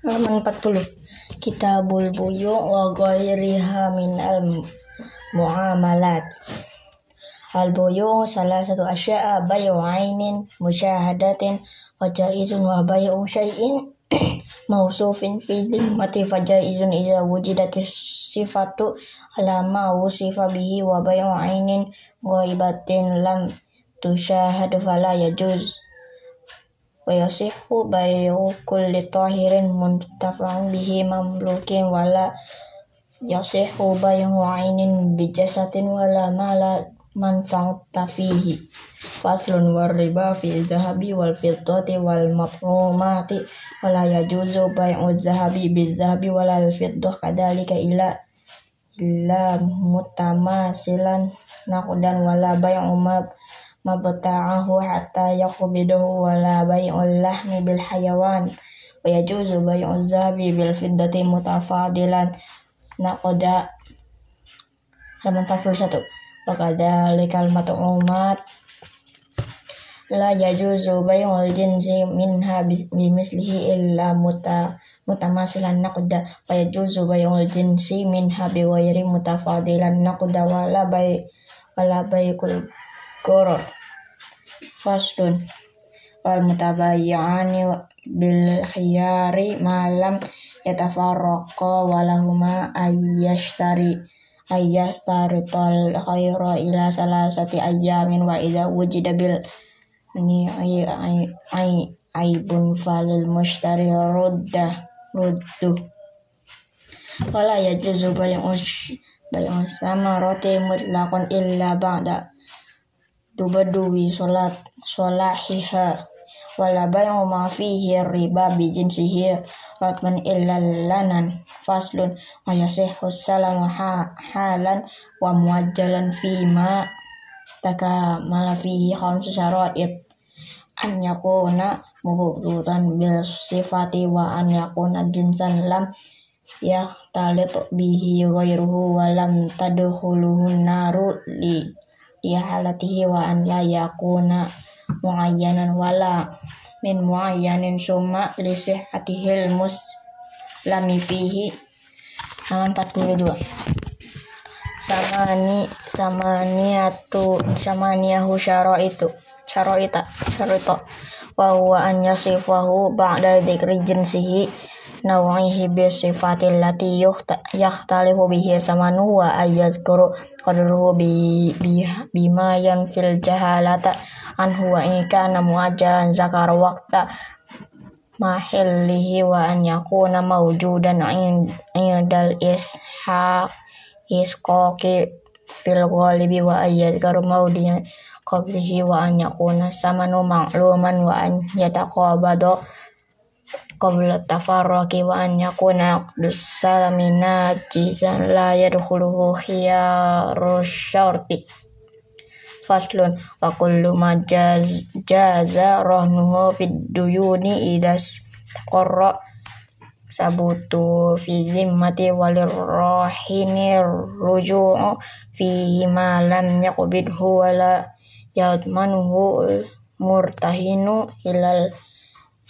halaman 40 Kitabul buyu wa ghairiha min al muamalat al buyu salah satu asya'a bayu ainin musyahadatin wa jaizun wa bayu syai'in mausufin fi dhimmati fa jaizun idza wujidatis sifatu ala ma wusifa bihi wa bayu ainin ghaibatin lam tusyahadu fala yajuz wa yasihu bayu kulli tahirin muntafa'un bihi mamlukin wala yasihu bayu ainin bijasatin wala mala manfa'ata fihi faslun war riba fi zahabi wal fiddati wal mafhumati wala yajuzu bai'u zahabi bil zahabi wala al fiddah kadalika ila illa mutamasilan naqdan wala bai'u mab mabta'ahu hatta yaqbidahu wala bai'ul lahmi bil hayawan wa yajuzu bai'u zahabi bil fiddati mutafadilan. Naqda halaman 41 wa kadzalikal mat'umat la yajuzu bai'ul jinsi minha bimislihi illa muta mutamasilan naqda wa yajuzu bai'ul jinsi minha biwairi mutafadilan naqda wala bai wala bai'ul goror faslun wal mutabayyani bil khiyari malam yatafarraqa walahuma ayyashtari tol khaira ila salasati ayyamin wa idza wujida bil ini ay ay ay aibun falil mushtari rudda ruddu. Wala yajuzu bay'u bay'u sama roti mutlaqan illa ba'da tubadui salat wala bay'u ma fihi riba bi jinsihi ratman illa lanan faslun wa yasihhu salamu ha, halan wa muajjalan ma taka mala fihi khamsu syara'id. An yakuna mubtutan bil sifati wa an yakuna jinsan lam ya talit bihi ghairuhu wa lam tadkhuluhu naru li halatihi wa an la yakuna muayyanan wala min muayyanin summa li sihhatihil muslami fihi. Halaman 42 samani samani atu samaniyahu syara itu syara ita syara wa huwa an yasifahu ba'da dzikri jinsihi nawa'ihi bi sifatil lati yakhtalifu bihi samanu wa ayyazkuru qadruhu bi, bi bima yanfil jahalata anhu wa in kana muajjalan zakar waqta mahillihi wa an yakuna mawjudan indal isha isqaqi fil ghalibi wa ayyadkaru mawdiyan qablihi wa qabla tafarraqi wa an yakuna dusalamina jizan la yadkhuluhu khiyarus syarti. Faslun wa kullu ma jaz, jaza rahnuhu fid duyuni idas taqarra sabutu fi zimmati walir rahini ruju'u fi ma lam yaqbidhu wala yadmanuhu murtahinu ilal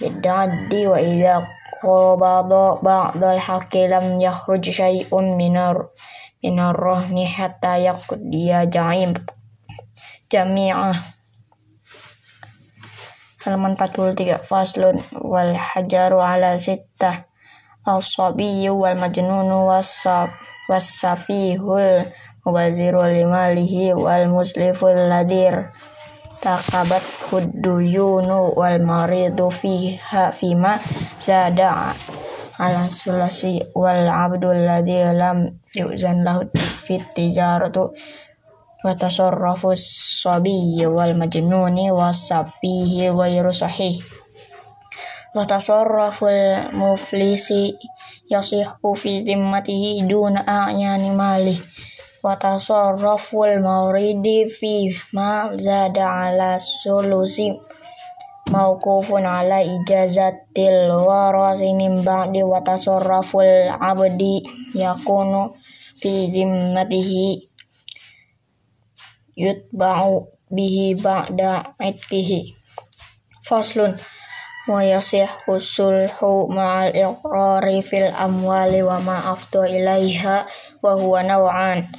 wa idza qabada ba'dal haqqi lam yakhruj syai'un minar minar rahni hatta yaqdiya ja'im jami'ah halaman 43 faslun wal hajaru ala sittah as-sabiyyu wal majnunu was-safihul mubadziru limalihi wal musliful ladir takabat huduyunu wal maridu fiha fima zada ala sulasi wal abdul ladhi lam yuzan lahu fit tijaratu wa tasarrafu sabiyyi wal majnuni wasafihi ghairu sahih. Wa tasarraful muflisi yasihu fi zimmatihi duna a'yani malih wa tasarruful mauridi fi ma zada ala sulusi mauqufun ala ijazatil warasi min ba'di wa tasarruful abdi yakunu fi zimmatihi yutba'u bihi ba'da ittihi. Faslun wa yasihhu sulhu ma'al iqrari fil amwali wa ma afdu ilaiha wa huwa naw'an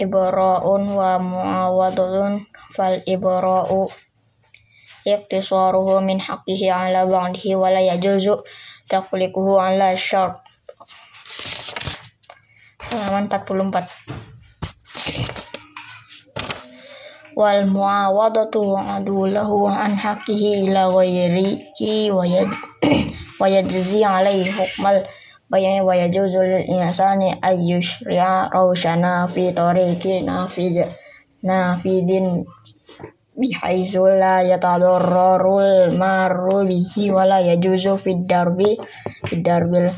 ibra'un wa mu'awadun fal ibra'u iqtisaruhu min haqqihi ala ba'dihi wa la yajuzu taqlikuhu ala halaman 44 wal muawadatu adulahu an haqqihi ila ghairihi wa yad wa yajzi alaihi hukmal bayan wa yajuzu lil insani ay yushri'a rawshana fi tariqi nafid nafidin bihaizu la yatadarrarul maru bihi wa la yajuzu fid darbi fid darbil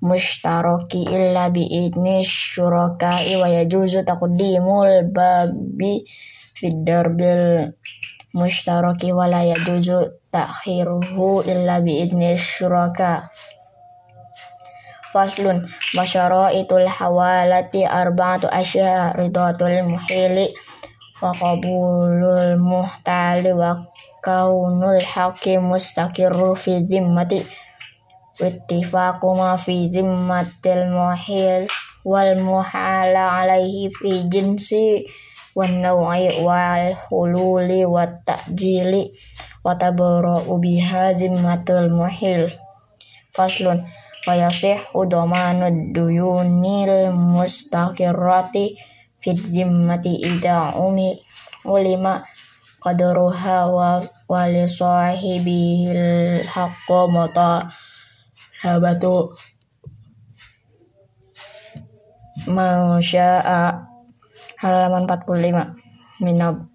mushtaraki illa bi idni syuraka'i wa yajuzu taqdimul babi fidar bil mushtaraki wala yajuzu takhiruhu illa bi idni syuraka Faslun Masyara'itul hawalati arba'atu asya ridatul muhili wa qabulul muhtali wa kaunul hakim mustaqirru fi zimmati. Wattifaqu ma fi zimmatil muhil wal muhala alaihi fi jinsi wan naw'i wal hululi wat ta'jili wa zimmatul muhil. Faslun wa yasihhu duyunil mustaqirrati fi zimmati ida umi ulima qadruha wa wali sahibil haqqo mata habatu masya'a halaman 45 minab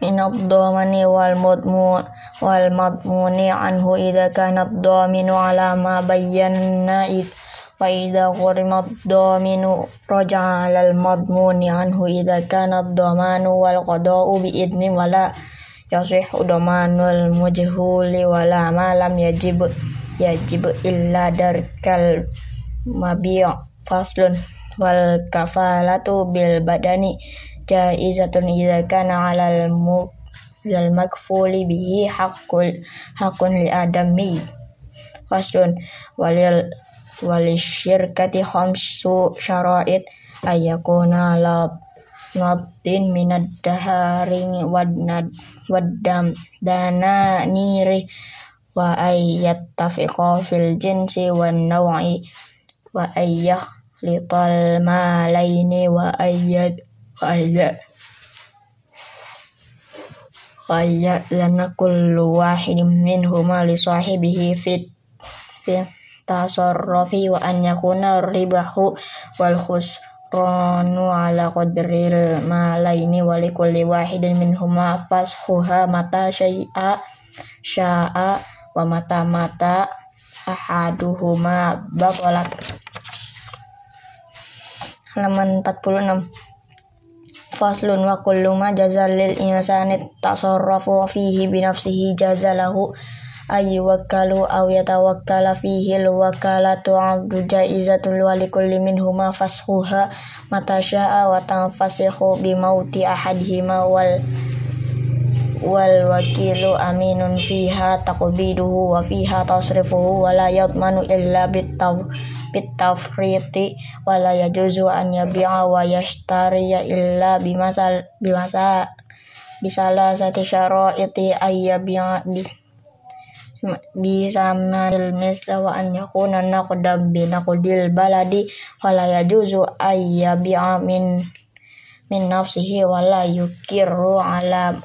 minab domani wal mudmu wal madmuni anhu idza kana dominu ala ma bayyana id. Wa idza qurimat dominu raja al madmuni anhu idza kana domanu wal qada'u bi idni wala yasih domanul mujhuli wala ma lam yajib yajib illa darkal mabi' faslun wal kafalatu bil badani jaizatun idza kana 'alal mu lal makfuli bihi haqqul haqqun li adami. Faslun walil wali syirkati khamsu syara'id ayakuna la nabdin minad dahari wadnad waddam dana niri wa ayyat tafiqa fil jinsi wan naw'i wa ayyah lital malaini wa ayyad wa ayyad wa ayyad lana kullu wahidin minhuma li sahibihi fit fi tasarrufi wa an yakuna ribahu wal khusranu ala qadril malaini wa li kulli wahidin minhuma fashuha mata syai'a sya'a wa mata mata ahaduhuma baqalat halaman 46 Faslun wa kullu ma jazal lil insani tasarrafu fihi bi nafsihi jazalahu ay wakalu aw yatawakkala fihi al wakalatu abdu jaizatul wa likulli minhuma fashuha mata syaa wa tanfasihu bi mauti ahadihima wal wal wakilu aminun fiha taqbiduhu wa fiha tasrifuhu wa la yadmanu illa bit bitafriti wala yajuzu an yabi'a wa yashtariya illa bimasal bimasa bisala sati syara'iti ayya bi'a bi bisa manil misla wa an yakuna naqdam bi naqdil baladi wala yajuzu ayya bi'a min min nafsihi wala yukirru ala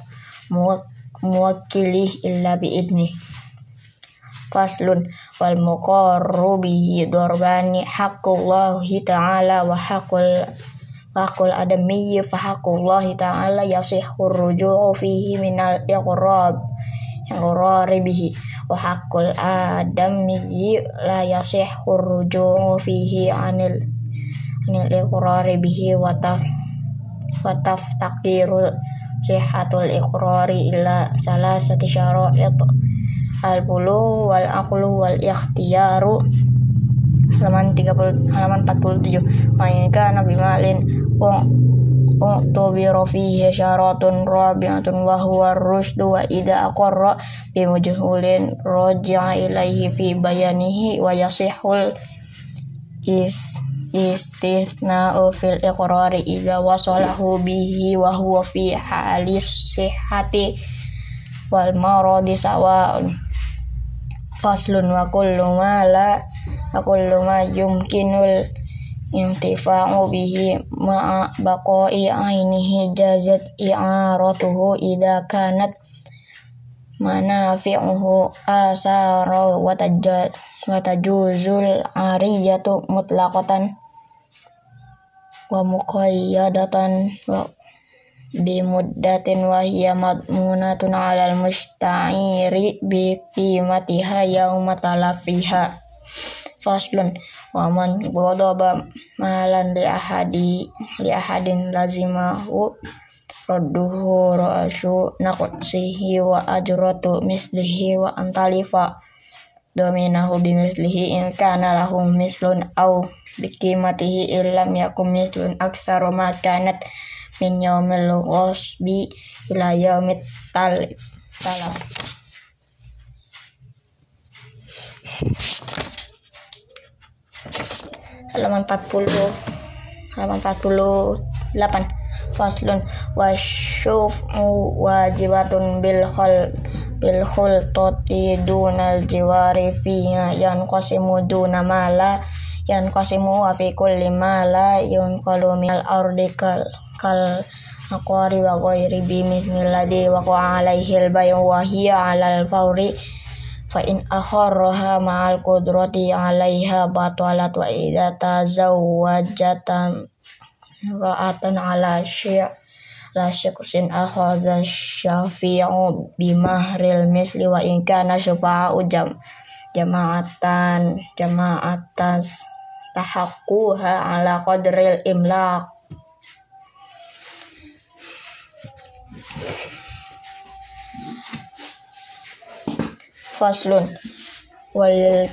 muwakkili illa bi idni faslun wal muqarru bihi darbani haqqullahi ta'ala wa haqqul haqqul adami fa haqqullahi ta'ala yasihhu ruju'u fihi minal iqrab iqrari bihi. Wa haqqul adami la yasihhu ruju'u fihi anil anil iqrari bihi wa taf wa taftaqiru sihatul iqrari ila syara'it al bulu wal aqlu wal ikhtiyaru halaman 30 halaman 47 Maka nabi malin u'tubira fihi syaratun rabi'atun wa huwa rusdu wa idha aqarra bimujhulin raji'a ilaihi fi bayanihi wa yasihul is istithna'u fil iqrari idha wasalahu bihi wa huwa fi halis sihhati wal maradi sawa'un faslun wa kullu ma la wa kullu ma yumkinul intifa'u bihi ma'a baqa'i ainihi jazat i'aratuhu idha kanat manafi'uhu asara wa tajad wa tajuzul ariyatu mutlaqatan wa muqayyadatan wa bimuddatin wa hiya madmunatun 'alal musta'iri bi qimatiha yauma talafiha. Faslun wa man ghadaba malan li ahadi li ahadin lazimahu radduhu ra'su naqsihi wa ajratu mislihi wa antalifa. Dominahu bimislihi in kana lahum mislun au bikimatihi illam yakum mislun aksaru ma kanat min yaumil ghasbi ila yaumit talif. Talaf halaman 40 halaman 48 faslun wasyufu wajibatun bil khul bil dunal jiwari fiha yan qasimu duna mala yan qasimu wa fi kulli mala yun kal aqwari wa ghairi bimithli wa qa al bayu wa hiya al fawri fa in akharraha ma'al qudrati 'alaiha batalat wa idza tazawwajatan ra'atan 'ala syai' la syaksin akhadha syafi'u bimahril misli wa in kana syafa'u jam jama'atan jama'atan tahaqquha 'ala qadril imlaq faslun. Wal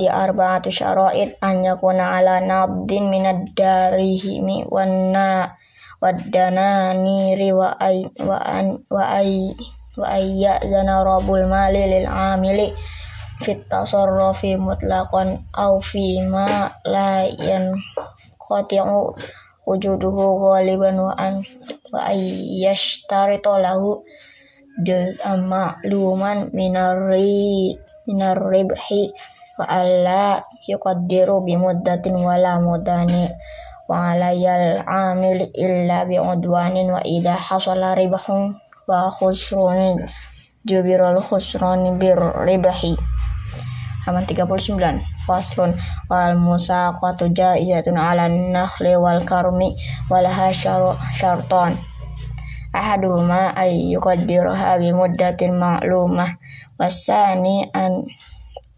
di arba'atu syara'id an yakuna ala nabdin minad darihimi wanna waddana niri wa ay wa an wa ay wa ayya zana rabul mali lil amili fit tasarrufi mutlaqan aw fi ma la yan qati'u wujuduhu ghaliban wa an wa ayyashtarita lahu juz'an ma'luman minarri minarribhi wa alla yuqaddiru bi muddatin wala mudani wa alayal amil illa bi udwanin wa idha hasala ribahun wa khusrunin jubirul khusrani bir ribahi halaman 39 faslun wal musaqatu jaizatun ala nakhli wal karmi walaha syarton ahaduhuma ay yuqaddiruha bi muddatin ma'lumah. Wasani an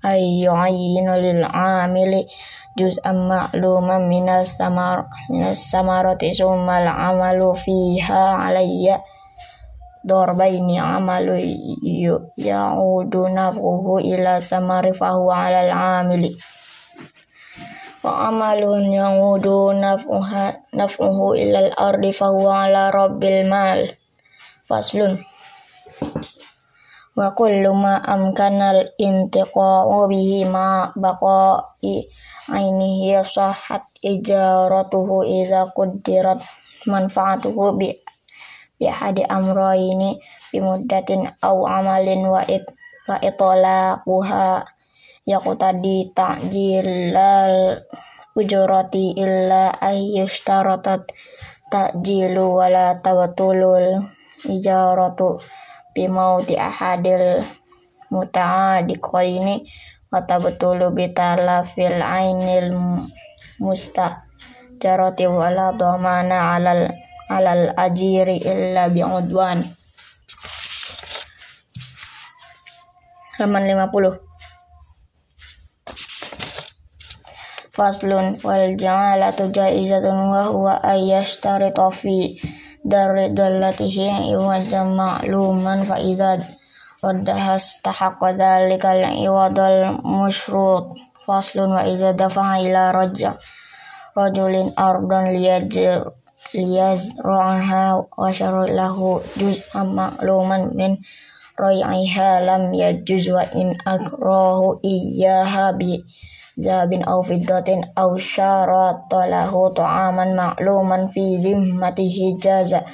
ay yu'ayyinu lil amili juz'an ma'luman minas samar minas samarati summa al amalu fiha alayya dorbaini amalu ya'udu naf'uhu ila samari fahu ala al amili. Wa amalun yaudu naf'uhu ilal ardi fahuwa ala rabbil mal. Faslun. Wa kullu ma amkanal intiqa'u bihi ma baqa'i ainihi sahhat ijaratuhu idza quddirat manfaatuhu bi bi hadi amrayni bi muddatin aw amalin wa it wa itlaquha yaqtadi ta'jilal ujurati illa ayyushtaratat ta'jilu wala tabatulul ijaratu bimauti ahadil muta'adiqaini wa tabatulu bitalafil ainil musta jarati wala dhamana alal alal ajiri illa bi'udwan. Halaman 50 faslun wal jamalatu jaizatun wa huwa ayyashtarita fi dari dallatihi iwajan ma'luman fa idza raddaha istahaqqa dhalika al-iwadal musyrut faslun wa idza dafa'a ila rajja rajulin ardan liyaj liyazra'aha wa syarul lahu juz'an ma'luman min rai'iha lam yajuz wa in akrahu iyyaha bi zabin aw fiddatin aw syarata lahu ta'aman ma'luman fi dhimmatihi jaza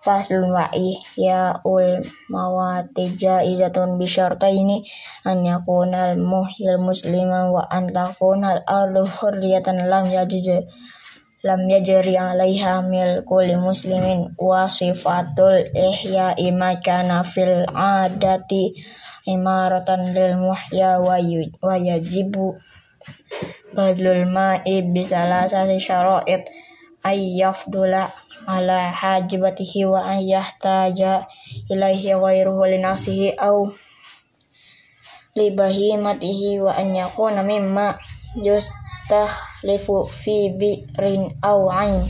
faslun wa ya ul mawati jaizatun bi syartaini an yakunal muhyil musliman wa an takunal ardu hurriyatan lam yajiz lam yajri alaiha mil kulli muslimin wa sifatul ihya ima kana fil adati imaratan lil muhya wa yajibu badlul ma'i bisalasati syara'id ay yafdula ala hajibatihi wa an yahtaja ilaihi ghairuhu linasihi au libahimatihi wa an yakuna mimma just takhlifu fi bi'rin aw ain